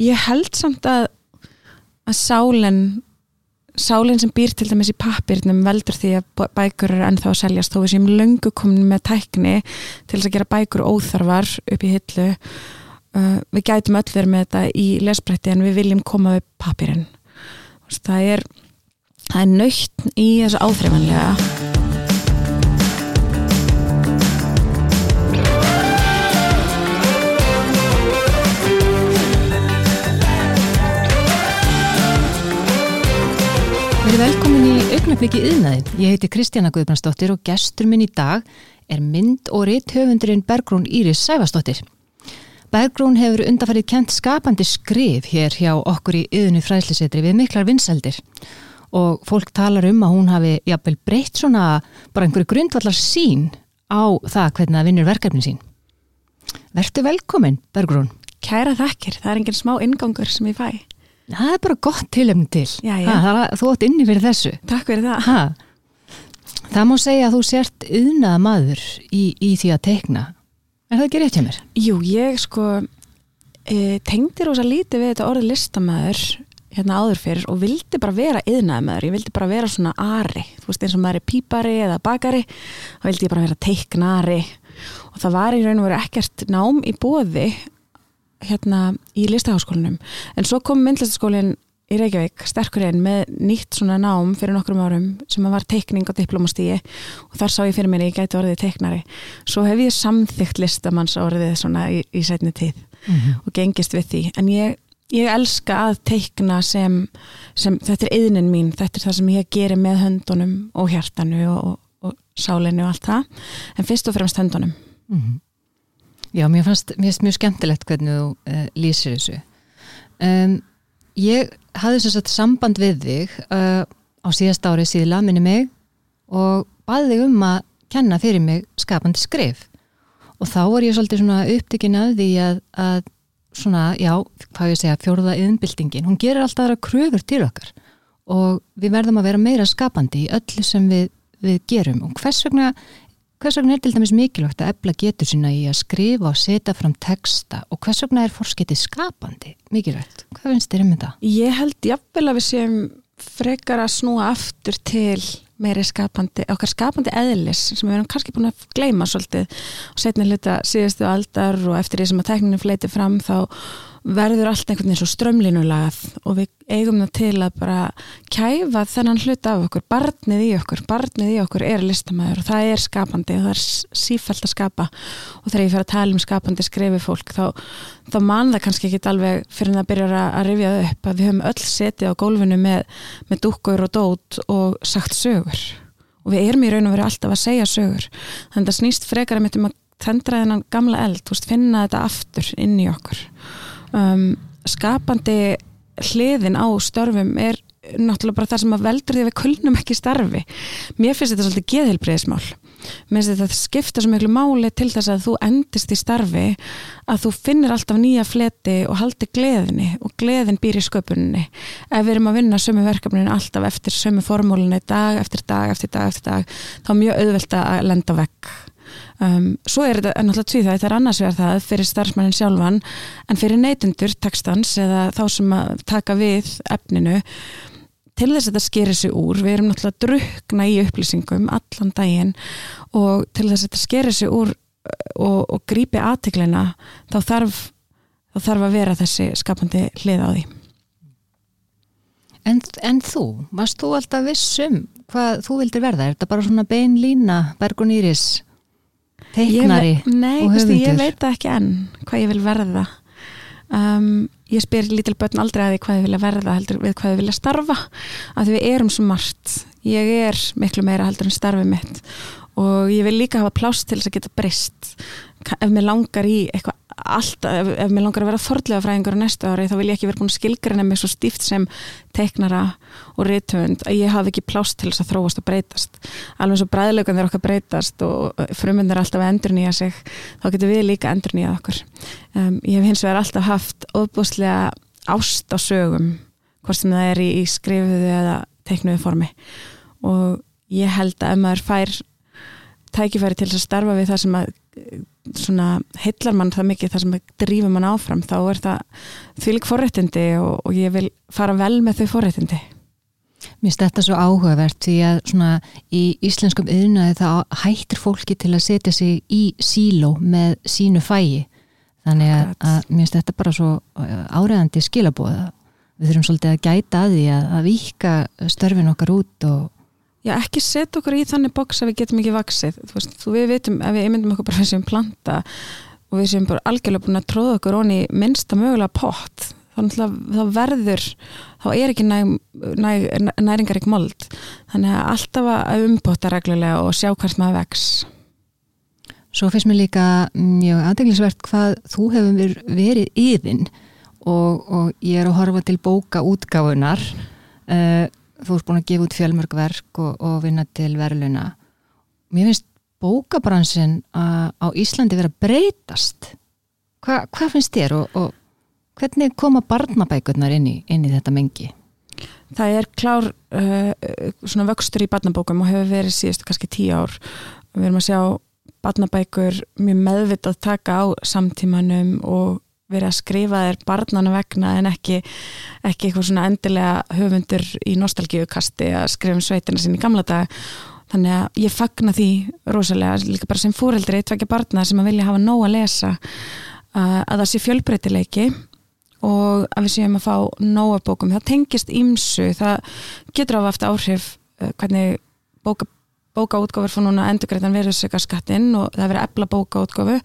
ég held samt að að sálinn sálinn sem býr til dæmis í pappirnum veldur því að bækur eru ennþá að seljast. Þó við séum löngu komin með tækni til þess að gera bækur óþarfar upp í hillu. Uh, við gætum öll verið með þetta í lesbretti en við viljum koma við pappirinn það er það er nöytt í þessu áþreifanlega velkomin í augnabliki yðnaði. Ég heiti Kristjana Guðbrandsdóttir og gestur minn í dag er mynd og rétt höfundurinn Bergrún Íris Sæfastóttir. Bergrún hefur undarfærið kent skapandi skrif hér hjá okkur í yðnu fræðslisetri við miklar vinseldir og fólk talar um að hún hafi jafnvel breytt svona bara einhverju grundvallar sín á það hvernig það vinnur verkefni sín. Vertu velkomin, Bergrún. Kæra þakkir, það er enginn smá ingangur sem ég fæ það er bara gott tilöfni til. Já, já. Ha, þú átt inni fyrir þessu. Takk fyrir það. Ha. það má segja að þú sért yðnað maður í, í því að teikna. Er það ekki rétt hjá mér? Jú, ég sko e, tengdi rosa lítið við þetta orðið listamæður hérna áður fyrir og vildi bara vera yðnað maður, ég vildi bara vera svona ari, þú veist eins og maður er pípari eða bakari, þá vildi ég bara vera teiknari. Og það var í raun og veru ekkert nám í bóði hérna í listaháskólinum en svo kom myndlistaskólinn í Reykjavík sterkur einn með nýtt svona nám fyrir nokkrum árum sem var teikning á diplomastíi og þar sá ég fyrir mér að ég gæti orðið teiknari. Svo hef ég samþygt listamanns orðið svona í, í sætni tíð mm -hmm. og gengist við því. En ég, ég elska að teikna sem, sem þetta er yðnin mín, þetta er það sem ég gerir með höndunum og hjartanu og, og, og sálinu og allt það. En fyrst og fremst höndunum. Mm -hmm. Já, mér fannst mjög skemmtilegt hvernig þú uh, lýsir þessu. Um, ég hafði svo satt samband við þig uh, á síðast árið síðla minni mig og baði þig um að kenna fyrir mig skapandi skrif. Og þá var ég svolítið svona upptökin að því að, að svona, já, hvað ég segja, fjóruða yðnbildingin, hún gerir alltaf aðra kröfur til okkar. Og við verðum að vera meira skapandi í öllu sem við, við gerum. Og hvers vegna Hvers vegna er til dæmis mikilvægt að ebla getur sína í að skrifa og setja fram texta og hvers vegna er fórsketið skapandi mikilvægt? Hvað finnst þér um þetta? Ég held jafnvel að við séum frekar að snúa aftur til meiri skapandi, okkar skapandi eðlis sem við erum kannski búin að gleima svolítið og setna hluta síðustu aldar og eftir því sem að tekninu fleiti fram þá verður allt einhvern veginn svo strömlinulagað og við eigum það til að bara kæfa þennan hlut af okkur. Barnið í okkur, barnið í okkur er listamæður og það er skapandi og það er sífælt að skapa. Og þegar ég fer að tala um skapandi skrefi fólk þá, þá man það kannski ekki allveg fyrir að byrja að rifja það upp að við höfum öll setið á gólfinu með, með dúkkur og dót og sagt sögur. Og við erum í raun og verið alltaf að segja sögur. Þannig að snýst frekar að myndum að tendra þennan gamla eld, veist, finna þetta aftur inn í okkur um, skapandi hliðin á störfum er náttúrulega bara það sem að veldur því að við kulnum ekki starfi. Mér finnst þetta svolítið geðhilbreyðismál. Mér finnst þetta skipta svo miklu máli til þess að þú endist í starfi að þú finnir alltaf nýja fleti og haldi gleðinni og gleðin býr í sköpuninni. Ef við erum að vinna sömu verkefninu alltaf eftir sömu formúlinni dag eftir dag eftir dag eftir dag þá er mjög auðvelt að lenda vekk Um, svo er þetta náttúrulega tvíð það, þetta er annars vegar það fyrir starfsmannin sjálfan en fyrir neytundur tekstans eða þá sem að taka við efninu til þess að þetta skerir sig úr við erum náttúrulega að drukna í upplýsingum allan daginn og til þess að þetta skerir sig úr uh, og, og grípi aðteglina þá þarf, þá þarf að vera þessi skapandi hlið á því En, en þú, varst þú alltaf vissum hvað þú vildir verða? Er þetta bara svona bein lína, Bergun Íris? Teiknari ég, nei, og höfundur? Nei, ég veit ekki enn hvað ég vil verða. Um, ég spyr lítil börn aldrei að því hvað ég vilja verða heldur við hvað ég vilja starfa af því við erum svo margt. Ég er miklu meira heldur en starfið mitt og ég vil líka hafa plást til þess að geta breyst. Ef mér langar í eitthvað alltaf, ef, ef mér langar að vera þordlega fræðingur á næsta ári þá vil ég ekki vera búin að skilgrana mig svo stíft sem teiknara og reytöfund að ég hafi ekki plást til þess að þróast og breytast. Alveg og bræðlaugan þeir okkar breytast og frumund er alltaf að endur nýja sig þá getur við líka endur nýjað okkur. Um, ég hef hins vegar alltaf haft óbúslega ást á sögum hvort sem það er í, í skrifuðu eða teiknuðu formi. Og ég held að ef maður fær tækifæri til að starfa við það sem að svona heillar mann það mikið það sem drýfur mann áfram þá er það fylg forréttindi og, og ég vil fara vel með þau forréttindi. Mér finnst þetta svo áhugavert því að svona í íslenskum yðnaði þá hættir fólki til að setja sig í síló með sínu fægi þannig að, að mér finnst þetta bara svo áreðandi skilabóða við þurfum svolítið að gæta að því að, að vika störfin okkar út og Já, ekki setja okkur í þannig boks að við getum ekki vaksið. Þú veist, við veitum, ef við einmyndum okkur bara sem planta og við séum bara algjörlega búin að tróða okkur onni minnsta mögulega pott, að það verður, þá er ekki næ, næ, næringar ekki mold. Þannig að alltaf að umbota reglulega og sjá hvert maður vex. Svo finnst mér líka mjög aðdeglisvert hvað þú hefur verið yfinn og, og ég er að horfa til bóka útgáfunar og uh, þú ert búin að gefa út fjölmörg verk og, og vinna til verðluna mér finnst bókabransin á Íslandi verið að breytast. Hva, hvað finnst þér og, og hvernig koma barnabækurnar inn í, inn í þetta mengi? Það er klár uh, svona vöxtur í barnabókum og hefur verið síðustu kannski tíu ár. Við erum að sjá barnabækur mjög meðvitað taka á samtímanum og verið að skrifa þér barnana vegna en ekki, ekki eitthvað svona endilega höfundur í nostalgíukasti að skrifa um sveitina sín í gamla dag þannig að ég fagna því rosalega líka bara sem fóreldri, tvekja barna sem að vilja hafa nóg að lesa að, að það sé fjölbreytileiki og að við séum að fá nóga bókum. Það tengist ímsu, það getur á aftur áhrif uh, hvernig bóka, bókaútgáfur fór núna endurgreitan verðursöka skattinn og það verið ebla bókaútgáfu.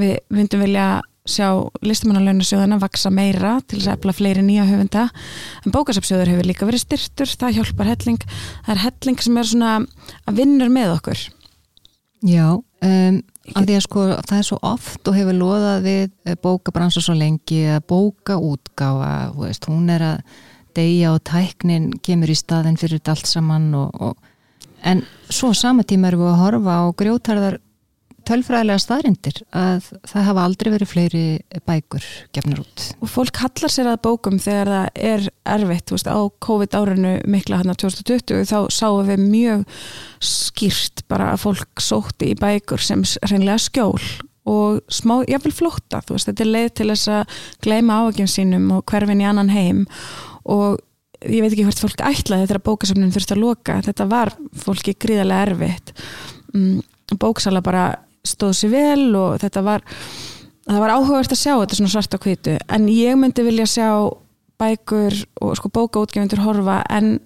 Við vundum vilja sjá listamannalaunasjóðana vaksa meira til þess að efla fleiri nýja höfunda. En bókasapsjóður hefur líka verið styrtur það hjálpar helling, það er helling sem er svona að vinnur með okkur. Já, um, af því að sko það er svo oft og hefur loðað við eh, bókabransa svo lengi að bóka útgáfa, veist, hún er að deyja og tæknin kemur í staðin fyrir allt saman og, og, en svo sama tíma erum við að horfa á grjótarðar tölfræðilega staðrindir að það hafa aldrei verið fleiri bækur gefnir út. Og fólk hallar sér að bókum þegar það er erfitt, veist, á COVID árinu mikla hann á 2020 þá sáum við mjög skýrt bara að fólk sótti í bækur sem reynlega skjól og smá, jáfnvel flótta, veist, þetta er leið til þess að gleima ávægjum sínum og hverfin í annan heim. Og ég veit ekki hvert fólk ætlaði þetta bókasöfnum þurfti að loka, þetta var fólki gríðarlega erfitt. Um, bóksala bara stóð sér vel og þetta var það var áhugavert að sjá þetta svona svart á kvitu en ég myndi vilja sjá bækur og sko bókaútgefundur horfa en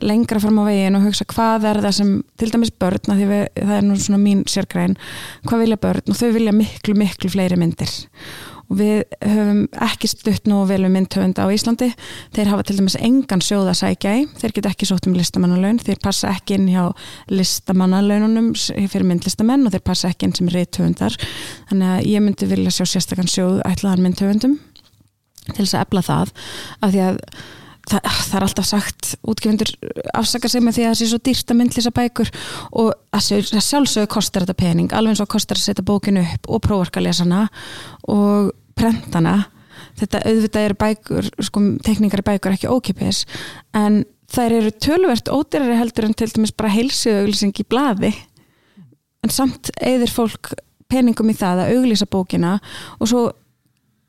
lengra fram á veginn og hugsa hvað er það sem til dæmis börn, við, það er nú svona mín sérgræn, hvað vilja börn? Og þau vilja miklu miklu fleiri myndir og við höfum ekki stutt nú vel um myndhöfunda á Íslandi. Þeir hafa til dæmis engan sjóða sækja í. Þeir geta ekki sótt um listamannalaun. Þeir passa ekki inn hjá listamannalaununum fyrir myndlistamenn og þeir passa ekki inn sem reythöfundar þannig að ég myndi vilja sjá sérstakann sjóð ætlaðan myndhöfundum til þess að ebla það. Af því að Það, það er alltaf sagt, útgefundur afsaka sig með því að það sé svo dýrt að myndlýsa bækur. Og að sjálfsögur kostar þetta pening, alveg eins og kostar að setja bókinu upp og prófarka lesana og prentana. Þetta auðvitað eru bækur, sko tekníkari bækur ekki ókipis, en þær eru tölvert ódýrari heldur en til dæmis bara heilsuauglýsing í blaði. En samt eðir fólk peningum í það að auglýsa bókina og svo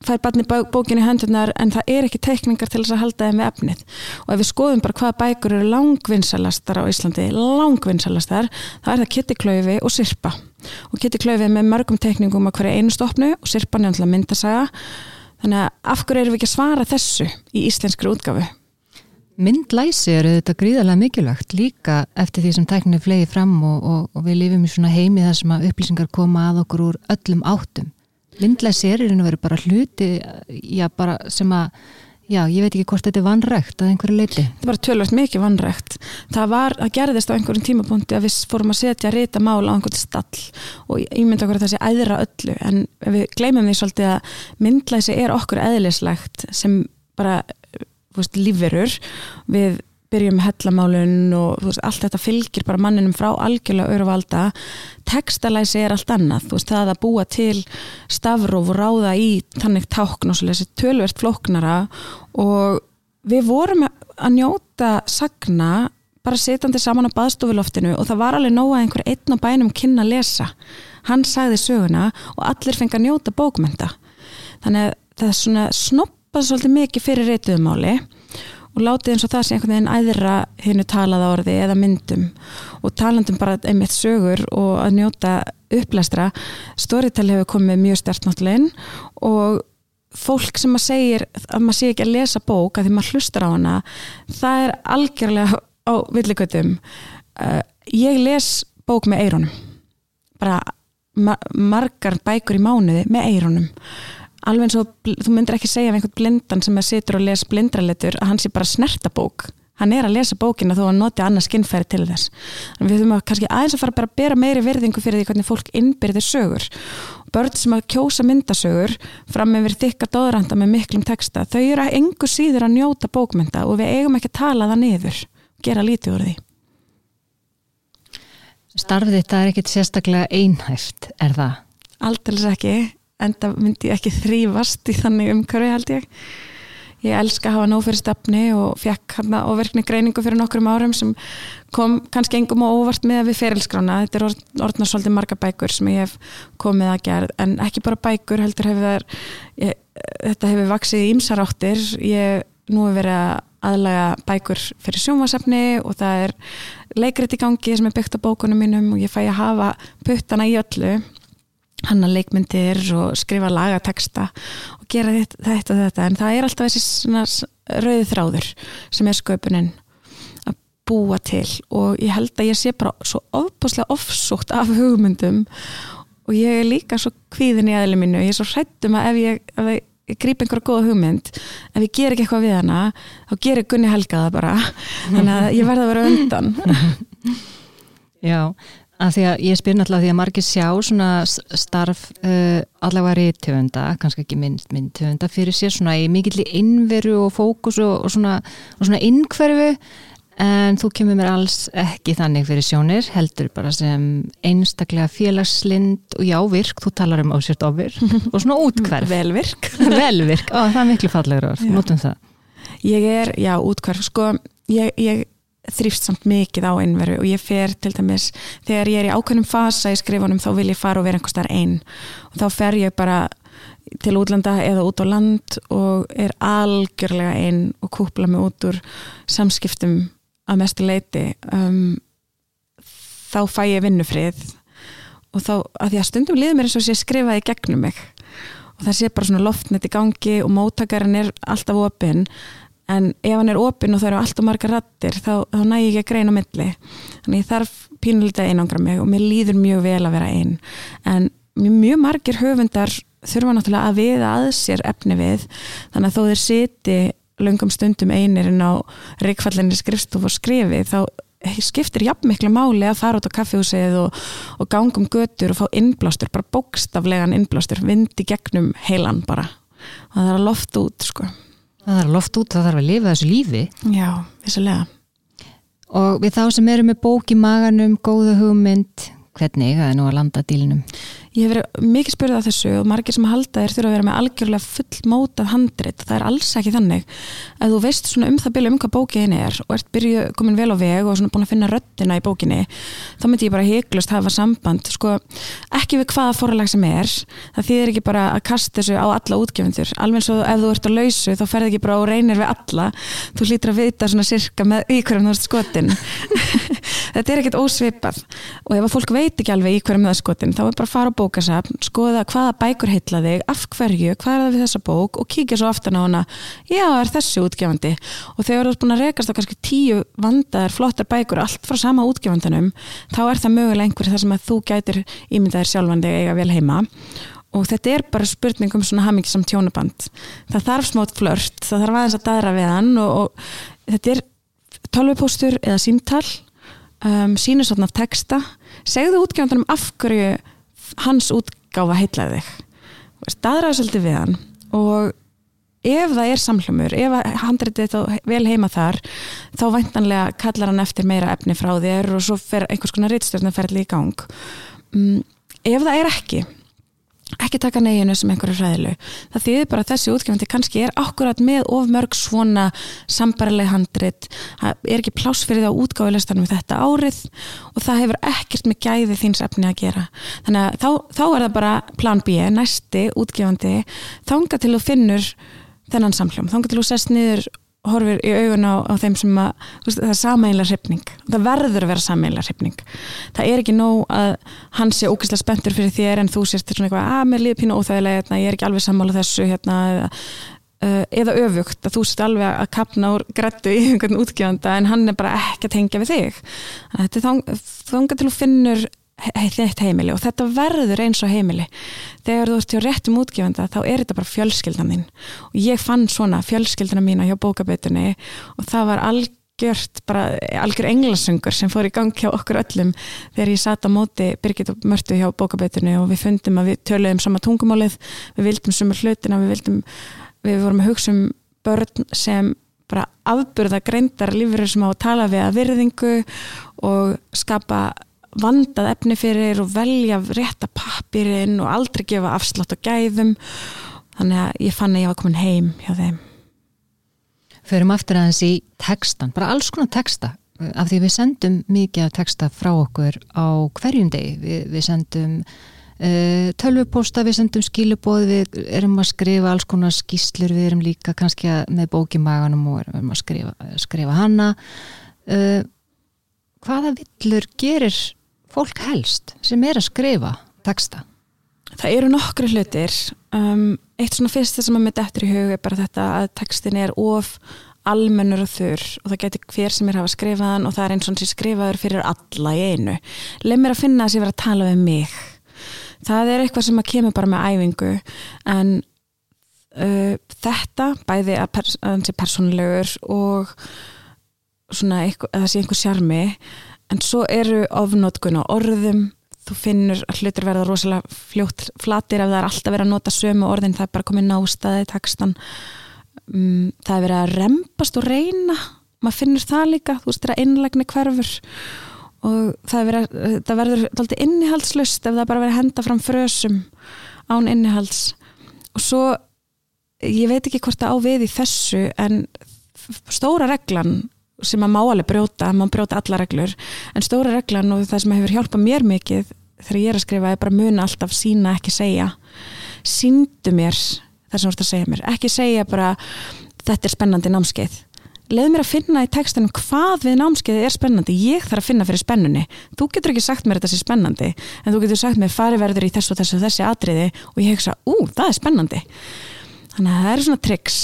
fær barni bókin í höndurnar en það er ekki teikningar til þess að halda þeim við efnið. Og ef við skoðum bara hvaða bækur eru langvinnsalastar á Íslandi langvinnsalastar, þá er það kittiklaufi og sirpa. Og kittiklaufi með mörgum teikningum að hverja einu stopnu og sirpa nefnilega myndasaga. Þannig að af hverju erum við ekki að svara þessu í íslenskri útgafu? Myndlæsi eru þetta gríðarlega mikilvægt líka eftir því sem tæknir flegi fram og, og, og við lifum í svona heimi þar sem að upplýsingar koma að okkur úr öllum áttum Lindlæsi er í raun og veru bara hluti já, bara sem að já, ég veit ekki hvort þetta er vannrægt að einhverju leiti. Þetta bara tölvægt mikið vannrægt það var, það gerðist á einhverjum tímapunkti að við fórum að setja reyta mála á einhvern stall og ég myndi okkur að það sé æðra öllu en við gleymum því svolítið að myndlæsi er okkur eðlislegt sem bara veist, lífverur við byrjum hellamálun og veist, allt þetta fylgir bara manninum frá algjörlega öruvalda textalæsi er allt annað þú veist það að búa til stafróf og ráða í tannig tákn og svolítið tölvert flóknara og við vorum að njóta sagna bara setjandi saman á baðstofuloftinu og það var alveg nóga einhver einn á bænum kynna að lesa. Hann sagði söguna og allir fengi að njóta bókmenta þannig að það svona snoppað svolítið mikið fyrir reytuðumáli og látið eins og það sé einhvern veginn æðra hinnu talaða orði eða myndum og talandum bara einmitt sögur og að njóta upplæstra. Storytel hefur komið mjög stert náttúrulega inn og fólk sem maður segir að maður sé ekki að lesa bók að því maður hlustar á hana það er algjörlega á villigötum. Uh, ég les bók með eironum bara ma margar bækur í mánuði með eironum alveg eins og þú myndir ekki segja af einhvern blindan sem er situr og les blindraletur að hann sé bara snerta bók hann er að lesa bókina þó að noti annars skinnfæri til þess. Þannig við þurfum að kannski aðeins að fara bara að bera meiri verðingu fyrir því hvernig fólk innbyrðir sögur. Börn sem að kjósa myndasögur fram með verið þykka dóðranda með miklum texta, þau eru að engu síður að njóta bókmynda og við eigum ekki að tala það niður, gera lítið úr því. Starfið þetta er ekkit sérstaklega einhæft, er það? Aldels ekki, en það myndi ekki þrývast í þannig umhverfi held ég. Ég elska að hafa nóg fyrir stefni og fekk hérna ofverkni greiningu fyrir nokkrum árum sem kom kannski engum og óvart með við ferilskrána, þetta er orðnar svolítið marga bækur sem ég hef komið að gera en ekki bara bækur, heldur hefur ég, þetta hefur vaksið í ymsaráttir ég nú hefur verið að aðlaga bækur fyrir sjónvasefni og það er leikrit í gangi sem er byggt á bókunum mínum og ég fæ að hafa puttana í öllu hanna leikmyndir og skrifa lagateksta og gera þetta, þetta og þetta. En það er alltaf þessi rauði þráður sem er sköpunin að búa til. Og ég held að ég sé bara svo ofbúslega ofsútt af hugmyndum og ég er líka svo kvíðin í aðlið mínu, ég er svo hrættum að ef ég, ef ég grýp einhverja góða hugmynd ef ég ger ekki eitthvað við hana þá ger ég Gunni Helgaða bara. Þannig að ég verða að vera undan. Já að því að ég spyr náttúrulega því að margir sjá svona starf uh, allavega í töfunda, kannski ekki mynd, mynd töfunda fyrir sér svona í mikill innveru og fókus og, og svona, svona innkverfu en þú kemur mér alls ekki þannig fyrir sjónir, heldur bara sem einstaklega félagslind og jávirk, þú talar um ásért ofir og svona útkverf. Velvirk. Velvirk, Ó, það er miklu fallegur orð, notum það. Ég er, já, útkverf, sko, ég, ég þrýfst samt mikið á einveru og ég fer til dæmis, þegar ég er í ákveðnum fasa í skrifunum þá vil ég fara og vera einhver starf einn og þá fer ég bara til útlanda eða út á land og er algjörlega einn og kúpla mig út úr samskiptum að mestu leiti um, þá fæ ég vinnufrið og þá, að því að stundum liður mér eins og sé skrifaði gegnum mig. Og það sé bara svona loftnett í gangi og mótakarinn er alltaf opinn en ef hann er opinn og það eru alltaf marga rattir þá, þá næ ég ekki að greina milli. Þannig ég þarf pínulítið að einangra mig og mér líður mjög vel að vera einn en mjög margir höfundar þurfa náttúrulega að viða að sér efni við. Þannig að þó þeir siti löngum stundum einirinn á reikfallinni skrifstof og skrifi þá skiptir jafn miklu máli að fara út á kaffihúsið og, og gangum götur og fá innblástur, bara bókstaflegan innblástur, vindi gegnum heilan bara. Og það er að loft út sko Það þarf loft út, það þarf að lifa þessu lífi. Já, vissulega. Og við þá sem eru með bók í maganum, góða hugmynd, hvernig er það nú að landa dílinum? Ég hef verið mikið spyrðað af þessu og margir sem halda þér þurfa að vera með algjörlega full mótað handrit, það er alls ekki þannig. Að þú veist svona um það byrju um hvað bókin er og ert byrju komin vel á veg og svona búin að finna röttina í bókinni þá myndi ég bara heiklust hafa samband. Sko, ekki við hvaða forlag sem er það þýðir ekki bara að kasta þessu á alla útgefundur, alveg svo ef þú ert á lausu þá ferð ekki bara og reynir við alla. Þú hlýtur að vita svona sirka með í hverjum þú ert skotin. Þetta er ekkert ósvipað. Og ef að fólk veit ekki alveg í hverjum það skotin þá er bara að fara á bókasafn, skoða hvaða bækur heitla þig, af hverju, hvað er það við þessa bók og kíkja svo aftan á hana. Já, er þessi útgefandi? Og þegar þú ert búin að rekast á kannski tíu vandaðar flottar bækur, allt frá sama útgefandanum þá er það mögulega einhver þar sem að þú gætir ímyndaðir sjálfan þig eiga vel heima. Og þetta er bara spurning um svona hamingisam tjónuband það þarf smót flört, það þarf aðeins að dæra við hann og, og þetta er tölvupóstur eða símtall um, sínur svona af texta. Segðu útgefandunum af hverju hans útgáfa heitlaði þig. Staðraði svolítið við hann og ef það er samhlumur ef handritið þá vel heima þar þá væntanlega kallar hann eftir meira efni frá þér og svo fer einhvers konar rittstjórnarferðli í gang. Um, ef það er ekki ekki taka neginu sem einhverju hræðilu. Það þýðir bara að þessi útgefandi kannski er akkurat með of mörg svona sambarileg handrit. Það er ekki það á útgáðulestanum þetta árið og það hefur ekkert með gæði þíns efni að gera. Þannig að þá, þá er það bara plan B næsti útgefandi þánga til þú finnur þennan samljóm, þánga til þú sest niður horfir í augun á, á þeim sem að veist, það er sameinlega hrifning. Það verður að vera sameinlega hrifning. Það er ekki nóg að hann sé ógeðslega spenntur fyrir þér en þú til svona eitthvað að ah, mér líður pínu óþægilega, hérna, ég er ekki alveg sammála þessu hérna, eða, uh, eða öfugt að þú sést alveg að kapna úr grættu í einhvern útgjöfanda en hann er bara ekki að tengja við þig. Þetta er þánga til þú finnur þitt heimili og þetta verður eins og heimili. Þegar þú ert hjá réttum útgefenda þá er þetta bara fjölskyldan þín. Og ég fann svona fjölskylduna mína hjá bókabötunni og það var algjört bara algjör englasöngur sem fór í gang hjá okkur öllum þegar ég sata móti Birgit og Mörtu hjá bókabötunni og við fundum að við töluðum sama tungumálið við vildum sumur hlutina við vildum, við vorum að hugsa um börn sem bara afburða greindar lífur sem á að tala við að virðingu og skapa vandað efni fyrir og velja rétta pappirinn og aldrei gefa afslátt og gæðum. Þannig að ég fann að ég var komin heim hjá þeim. Förum aftur aðeins í textan, bara alls konar texta. Af því við sendum mikið af texta frá okkur á hverjum degi. Við, við sendum uh, tölvupósta, við sendum skilubóð við erum að skrifa alls konar skýslur við erum líka kannski með bókimaganum og erum að skrifa, skrifa hana. Uh, hvaða villur gerir fólk helst sem er að skrifa texta? Það eru nokkru hlutir. Um, eitt svona fyrsta sem að mitt eftir í hug er bara þetta að textin er of almennur og þurr og það getur hver sem er hafa skrifaðan og það er eins og sem skrifaður fyrir alla í einu. Leið mér að finna þess að ég verið að tala við mig. Það er eitthvað sem að kemur bara með æfingu en uh, þetta bæði að, pers að hans er personlegur og svona eitthvað, að það sé einhver sjarmi en svo eru ofnótkun á orðum. Þú finnur að hlutir verða rosalega fljótt flatir ef það er alltaf verið að nota sömu orðin, það er bara komið nástaði í tekstan um, það er verið að rempast og reyna. Maður finnur það líka, þú veist það er innlegni hverfur. Og það, verið, það verður alltaf innihaldslust ef það bara verið að henda fram frösum án innihalds. Og svo ég veit ekki hvort það á við í þessu en stóra reglan sem að má alveg brjóta, maður brjóta alla reglur. En stóra reglan og það sem hefur hjálpað mér mikið þegar ég er að skrifa er bara muna alltaf sína ekki segja. Síndu mér það sem þú ert að segja mér. Ekki segja bara þetta er spennandi námskeið. Leð mér að finna í textunum hvað við námskeiði er spennandi. Ég þarf að finna fyrir spennunni. Þú getur ekki sagt mér þetta sé spennandi en þú getur sagt mér fari verður í þessu og þessu og þessi atriði og ég hugsa, ú, það er spennandi. Þannig að það er svona triks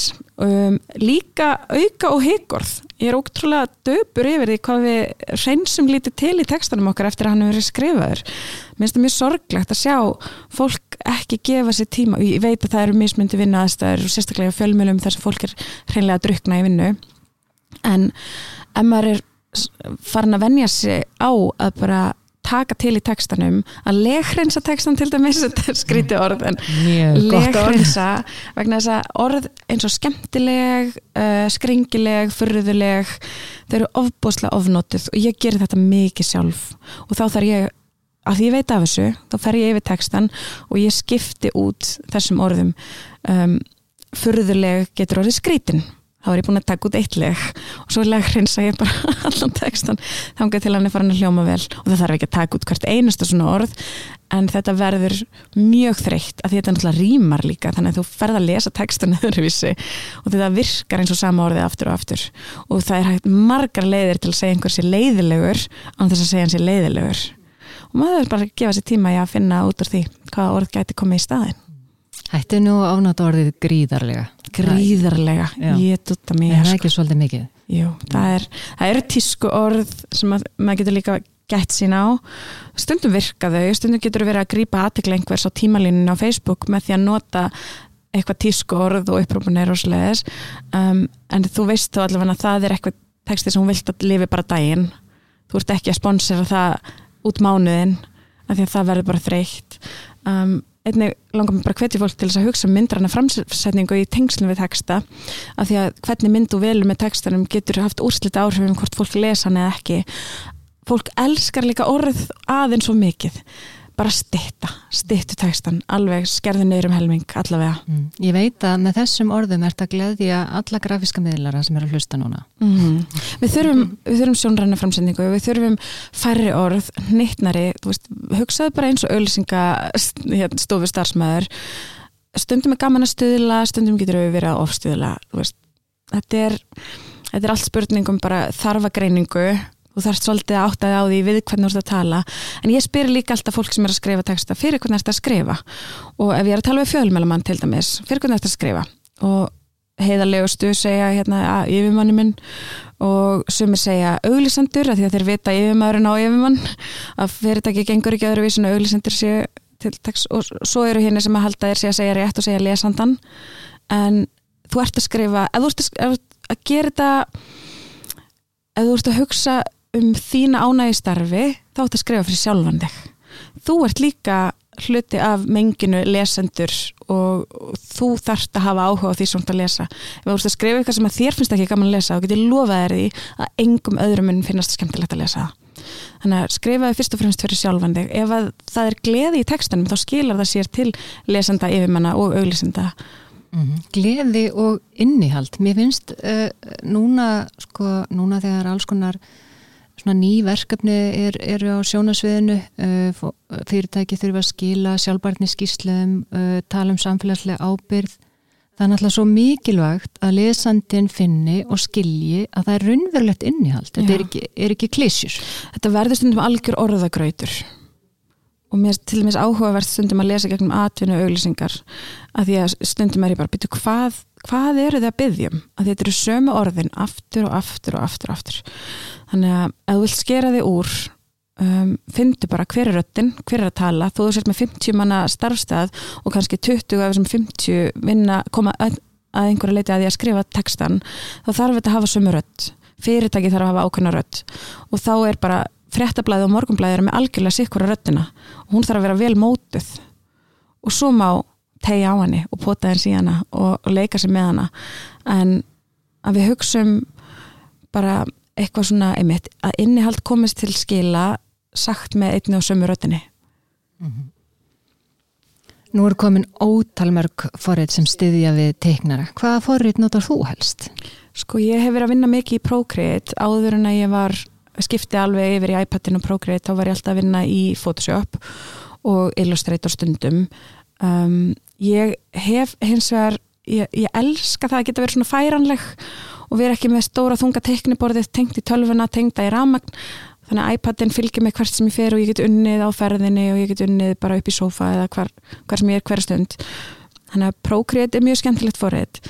um, líka auka og hegorð ég er ótrúlega döpur yfir því hvað við reynsum lítið til í textanum okkar eftir að hann hefur verið skrifaður. Mér finnst það mjög sorglegt að sjá fólk ekki gefa sér tíma. Ég veit að það eru mismundi vinna aðstæður og sérstaklega fjölmjölum þar sem fólk er hreinlega að drukna í vinnu. En ef maður er farin að venja sig á að bara taka til í textanum að leghrensa textan til dæmis skríti orð en leghrensa vegna þess að orð eins og skemmtileg uh, skringileg, fyrðuleg þau eru ofbúslega ofnótið og ég gerir þetta mikið sjálf. Og þá þarf ég að því ég veit af þessu þá fer ég yfir textan og ég skipti út þessum orðum. Um, fyrðuleg getur orðið skrítin þá er ég búin að taka út eitt leg og svo legrinsa ég bara allan textan þángar til hann er farin að hljóma vel og það þarf ekki að taka út hvert einasta svona orð. En þetta verður mjög þreytt að þetta náttúrulega rýmar líka þannig að þú ferð að lesa textan öðruvísi og þetta virkar eins og sama orðið aftur og aftur. Og það er hægt margar leiðir til að segja einhversi leiðilegur án þess að segja hansi leiðilegur. Og maður verður bara að gefa sér tíma í að finna út úr því hvaða orð gæti komið í staðin Hættu nú ánátt orðið gríðarlega gríðarlega, ég dutta mér það er ekki svolítið mikið. Jú, það, er, það eru tísku orð sem að, maður getur líka gætt sín á. Stundum virka þau, stundum getur verið að grípa aðtekla einhvers á tímalíninu á Facebook með því að nota eitthvað tísku orð og upprópunir og sliðis um, en þú veist þá allavega að það er eitthvað texti sem hún vilt að lifi bara daginn. Þú ert ekki að sponsera það út mánuðin af því að það verður bara þreytt. Um, einnig langar mér bara hvetja fólk til þess að hugsa myndrana framsetningu í tengslum við texta af því að hvernig myndu velur með textanum getur haft úrslita áhrifum um hvort fólk lesa hann eða ekki. Fólk elskar líka orð aðeins svo mikið bara stitta, stittu tekstan alveg skerði neyrum helming allavega. Mm. Ég veit að með þessum orðum ert að gleðja alla grafíska miðlara sem eru að hlusta núna. Mm. Við þurfum, þurfum sjónræna framsendingu við þurfum færri orð nýttnari, hugsaðu bara eins og auðlisinga hérna, starfsmæður stundum er gaman að stuðla stundum getur við verið að ofstuðla þetta er, þetta er allt spurningum bara þarfagreiningu þú þarfst svolítið að átta þig á því við hvernig þú ert að tala. En ég spyr líka alltaf fólk sem er að skrifa texta fyrir hvernig ert að skrifa? Og ef ég er að tala við fjölmjölumann til dæmis fyrir hvernig ert að skrifa? Og heiðarlegustu segja hérna að yfirmanni minn. Og sumir segja auglisendur að því að þeir vita yfirmaðurinn á yfirmann að fyrirtæki gengur ekki öðruvísin að auglisendur séu til text og svo eru hérna sem að halda þér segja, segja rétt og segja lesandan en þú ert að skrifa ef þú ert að, að gera þetta ef þú ert að hugsa um þína ánægi starfi þá ætti að skrifa fyrir sjálfan þig. Þú ert líka hluti af menginu lesendur og, þú þarfst að hafa áhuga á því svona að lesa. Ef þú ert að skrifa eitthvað sem að þér finnst ekki gaman að lesa þá getur lofað þér því að engum öðrum mun finnast skemmtilegt að lesa þannig að skrifaði fyrst og fremst fyrir sjálfan þig. Ef það er gleði í textanum þá skilar það sér til lesenda, yfirmanna og auglýsenda. Mm -hmm. Gleði og innihald. Mér finnst uh, núna sko, núna þegar alls konar svona ný verkefni er, eru á sjónasviðinu uh, fyrirtæki þurfa að skila sjálfbarni skýsleum uh, tala um samfélagslega ábyrð það er náttúrulega svo mikilvægt að lesandin finni og skilji að það er raunverulegt innihald. Þetta er ekki, er ekki klísjur Þetta verður stundum algjör orðagrautur. Og mér til dæmis áhugavert stundum að lesa gegnum atvinnu auglýsingar að því að stundum er ég bara að byrja hvað, hvað eru þið að byggjum að þetta eru sömu orðin aftur og aftur og aftur og aftur. Þannig að ef þú vilt skera þig úr um, fyndu bara hver er röttin hver er að tala, þú sért með 50 manna starfstæð og kannski 20 af þessum 50 vinna koma að, að einhverja leiti að því að skrifa textan þá þarf þetta að hafa sömu rött fyrirtæki þarf að hafa ákveðna rött og þá er bara fréttablaði og morgunblaði er með algjörlega sikkura röttina og hún þarf að vera vel mótuð. Og svo má tegja á henni og pota henni síðana og, og leika sér með hana en að við hugsaum bara eitthvað svona einmitt að innihald komist til skila sagt með einni og sömu röttinni mm -hmm. Nú er komin ótalmörg forrið sem styðja við teiknara. Hvaða forrið notar þú helst? Sko ég hef verið að vinna mikið í Procreate áður en að ég var skipti alveg yfir í iPadin og Procreate þá var ég alltaf að vinna í Photoshop og Illustrator stundum um, ég hef hins vegar ég, ég elska það að geta verið svona færanleg og erum ekki með stóra þunga tekniborðið tengt í tölvuna, tengt að í ramagn þannig að iPadin fylgir mig hvert sem ég fer og ég get unnið á ferðinni og ég get unnið bara upp í sofa eða hver, hver sem ég er hverja stund. Þannig að Procreate er mjög skemmtilegt forrið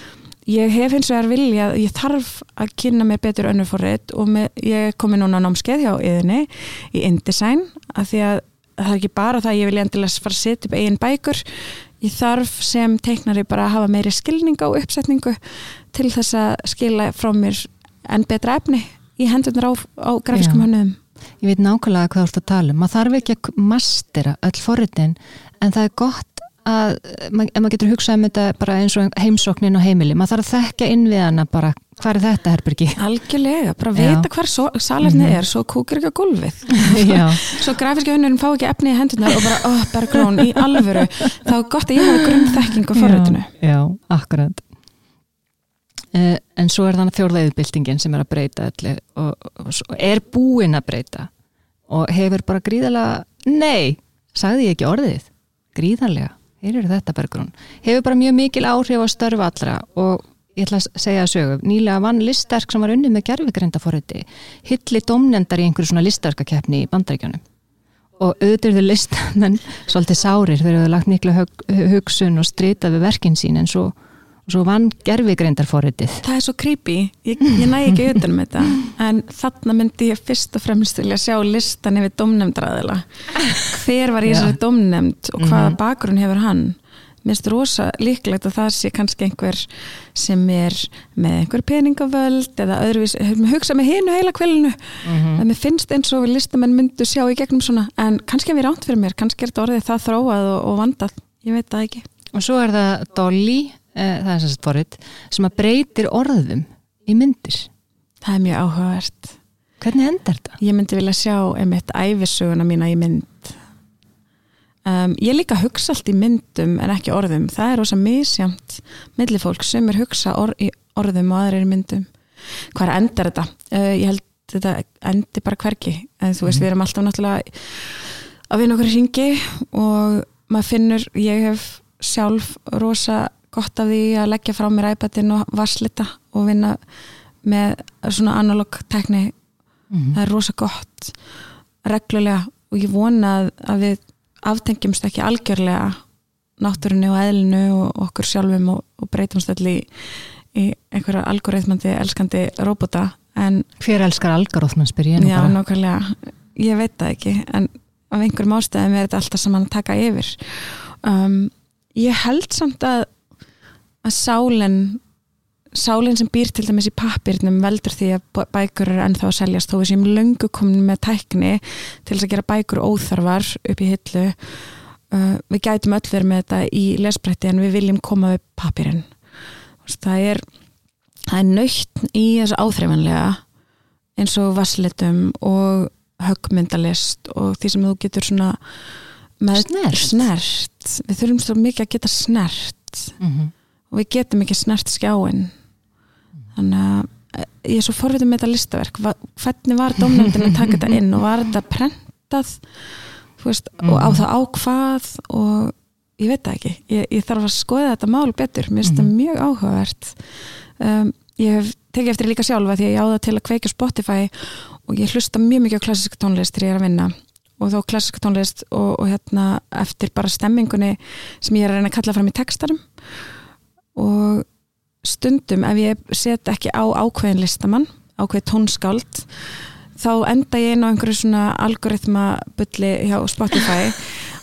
ég hef hins vegar vilja ég þarf að kynna mig betur önnur forrið og með, ég komi núna á námskeið hjá yðinni í InDesign að því að það er ekki bara það að ég vilja endilega fara að setja upp eigin bækur ég þarf sem teiknari bara að hafa meiri skilning á uppsetningu til þess að skila frá mér enn betra efni í hendunar á, á grafiskum hönnum Ég veit nákvæmlega hvað þú ert að tala um. Maður þarf ekki að mastera öll forritin en það er gott að ef maður getur hugsað um þetta bara eins og heimsóknin og heimili maður þarf að þekka inn við hana bara hvað er þetta Herbyrgi? Algjörlega, bara vita hver salarni -hmm. er svo kúkir ekki á gulvið svo grafiski hönnurinn fá ekki efni í hendunar og bara, oh, bergrón, í alvöru. Þá er gott að ég hafa grunnþekking á forritinu. Já, Já akkurat. Uh, en svo er þannig fjórðauðbildingin sem er að breyta allir, og, og, er búin að breyta og hefur bara gríðarlega nei, sagði ég ekki orðið? Gríðarlega, hér eru þetta bergrún? Hefur bara mjög mikil áhrif á störfu allra og ég ætla að segja að sögu. Nýlega vann listverk sem var unnið með gerfugreinda forriti hilli domnendar í einhverju svona listverkakeppni í bandaríkjónum og auðvitað listamenn svolítið sárir þegar þau lagt miklu hugsun og strita við verkin sín en svo og svo vann gerfigreindarforritið það er svo creepy, ég, ég næ ekki auðvitað með þetta. En þarna myndi ég fyrst og fremst vilja sjá listan yfir domnemndræðila hver var í þessari domnemnd og hvaða -hmm. bakgrunn hefur hann? Minnst rosa líklegt að það sé kannski einhver sem er með einhver peningavöld eða öðruvís, hugsa með hinu heila kvelinu mm -hmm. mér finnst eins og listamenn myndu sjá í gegnum svona en kannski er mér ánt fyrir mér, kannski er þetta orðið það þróað og, og vandað, ég veit það ekki. Og svo er það Dolly það er að forrið, sem að breytir orðum í myndir. Það er mjög áhugavert. Hvernig endar þetta? Ég myndi vilja sjá einmitt æfisuguna mína í mynd. um, ég líka hugsa allt í myndum en ekki orðum, það er rosa misjamt milli fólk sem er hugsa or, í orðum og aðrir í myndum hvað er endar þetta? Uh, ég held þetta endi bara hverki en þú veist, Mhm. við erum alltaf náttúrulega að vinna okkur hringi og maður finnur, ég hef sjálf rosa gott af því að leggja frá mér iPadin og varslita og vinna með svona analog tekni Mhm. það er rosa gott reglulega og ég vona að, að við aftengjumst ekki algjörlega náttúrunni og eðlinu og okkur sjálfum og, og breytumst allir í, í einhverja algoritmandi elskandi robota en Hver elskar algaróðmann spyr ég nú já, bara. nákvæmlega, ég veit það ekki en af einhverjum ástæðum er þetta alltaf saman að taka yfir. Um, ég held samt að að sálin sálinn sem býr til dæmis í pappirnum veldur því að bæ- bækur eru ennþá að seljast þó við séum löngu komin með tækni til þess að gera bækur óþarfar upp í hillu uh, við gætum öll verið með þetta í lesbretti en við viljum koma við pappirinn það er það er nöytt í þessu áþreifanlega eins og vasslitum og höggmyndalist og því sem þú getur svona Snert. snert. við þurfum svo mikið að geta snert Mhm. Og við getum ekki snert skjáin þannig að eh, ég er svo forvitið með þetta listaverk. Hvernig var dómnefndin að taka þetta inn og var þetta prentað? Veist, og á Mhm. það ákvað og ég veit það ekki. Ég, ég þarf að skoða þetta mál betur. Mér finnst þetta Mhm. mjög áhugavert. Um, ég hef tekið eftir líka sjálfa því að ég á það til að kveikja á Spotify og ég hlusta mjög mikið á klassiska tónlist þegar ég er að vinna. Og þá klassiska tónlist og, og hérna eftir bara stemmingunni sem ég er að reyna að kalla fram í textarum og stundum ef ég set ekki á ákveðin listamann, ákveðin tónskáld þá enda ég inn á einhverju svona algoritma bulli hjá Spotify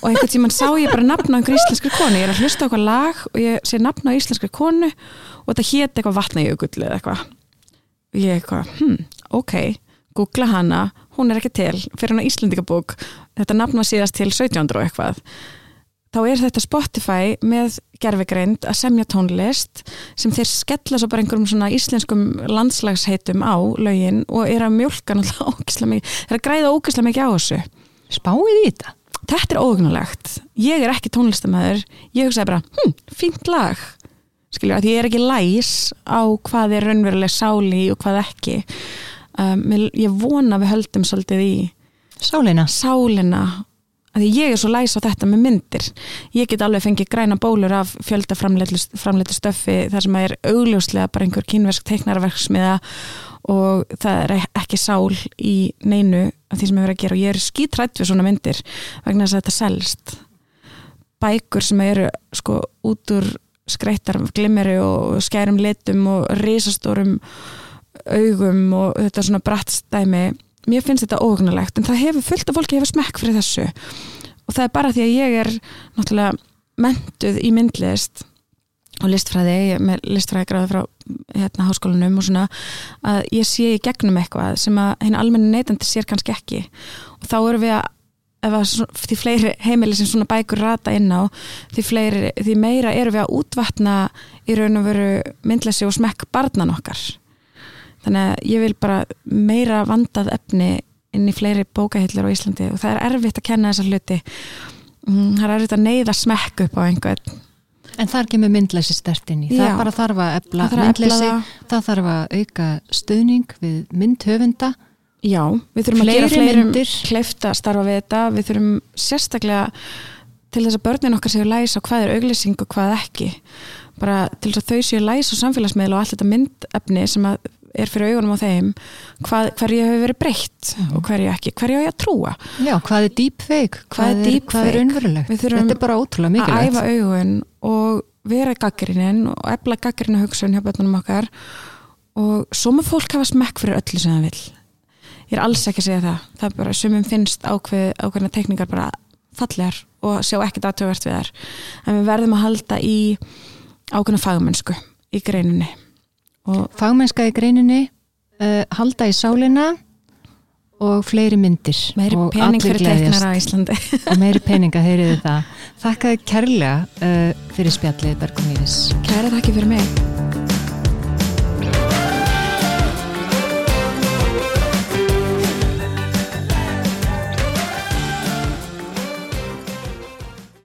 og einhvern tímann sá ég bara nafna á einhverju íslenskri konu, ég er að hlusta á eitthvað lag og ég sé nafna á íslenskri konu og þetta hét eitthvað vatnajökull eða eitthvað. Og ég eitthvað, hm, ok googla hana, hún er ekki til fyrir hana Íslendingabók, þetta nafna síðast til 1700 og eitthvað þá er þetta Spotify með gerfigreind að semja tónlist sem þeir skella svo bara einhverjum svona íslenskum landslagsheitum á lögin og er að mjólka náttúrulega ógislega mikið, þeir að græða ógislega mikið á þessu. Spáið í þetta? Þetta er óhugnulegt ég er ekki tónlistamæður ég hugsaði bara, hm, fínt lag. Skilju, að ég er ekki læs á hvað er raunveruleg sáli og hvað ekki. Um, ég vona við höldum svolítið í Sálina. sálina að ég er svo læs á þetta með myndir. Ég get alveg fengið græna bólur af fjölda framleitu stöffi þar sem er augljóslega bara einhver kínversk teiknarverksmiða og það er ekki sál í neinu af því sem ég verið að gera. Og ég er skítrætt við svona myndir vegna þess að þetta selst. Bækur sem eru sko út úr skreittar glimmeri og skærum litum og risastórum augum og þetta svona brattstæmi mér finnst þetta óhugnulegt en það hefur fullt af fólki hefur smekk fyrir þessu. Og það er bara því að ég er náttúrulega mentuð í myndlist og listfræði, með listfræði gráði frá hérna háskólanum og svona að ég sé í gegnum eitthvað sem að henni almenni neytandi sér kannski ekki. Og þá erum við að ef að því fleiri heimili sem svona bækur rata inn á því, fleiri, því meira erum við að útvatna í raun og veru myndlesi og smekk barnan okkar þannig að ég vil bara meira vandað efni inn í fleiri bókahillur á Íslandi og það er erfitt að kenna þessa hluti. Mm, það er erfitt að neyða smekk upp á einhvern. En þar kemur myndleysi stert inn í. Það Já. er bara þarf að efla Það þarf að myndleysi það. Þarf að auka stuðning við myndhöfunda. Já, við þurfum að Fleiri gera fleirum að starfa við þetta. Við þurfum sérstaklega til þess að börnin okkar séu læs á hvað er auglýsing og hvað ekki. Bara til þess að þau séu læs á samfélagsmiðl og allt þetta myndefni sem að er fyrir augunum á þeim hvað, hverju hefur verið breytt og hverju ekki, hverju á ég að trúa? Já, hvað er deepfake? Hvað er Hvað er raunverulegt? Við þurfum Þetta er bara ótrúlega að mikilvægt æfa augun og vera gaggrinin og efla gaggrina hugsun hjá börnunum okkar. Og má fólk hafa smekk fyrir öllu sem það vil ég er alls ekki að segja það. Það er bara sumum finnst ákveð, ákveðna tekningar bara fallegar og sjá ekkert aðtöfvert við þær. En við verðum að halda í ákveðna fagmennsku í greininni og Fagmennska í greininni uh, halda í sálina og fleiri myndir meiri og pening fyrir teiknara á Íslandi. Og meiri peninga, heyriði það. Þakka þér kærlega uh, fyrir spjallið Bergum Íris. Kæra þakki fyrir mig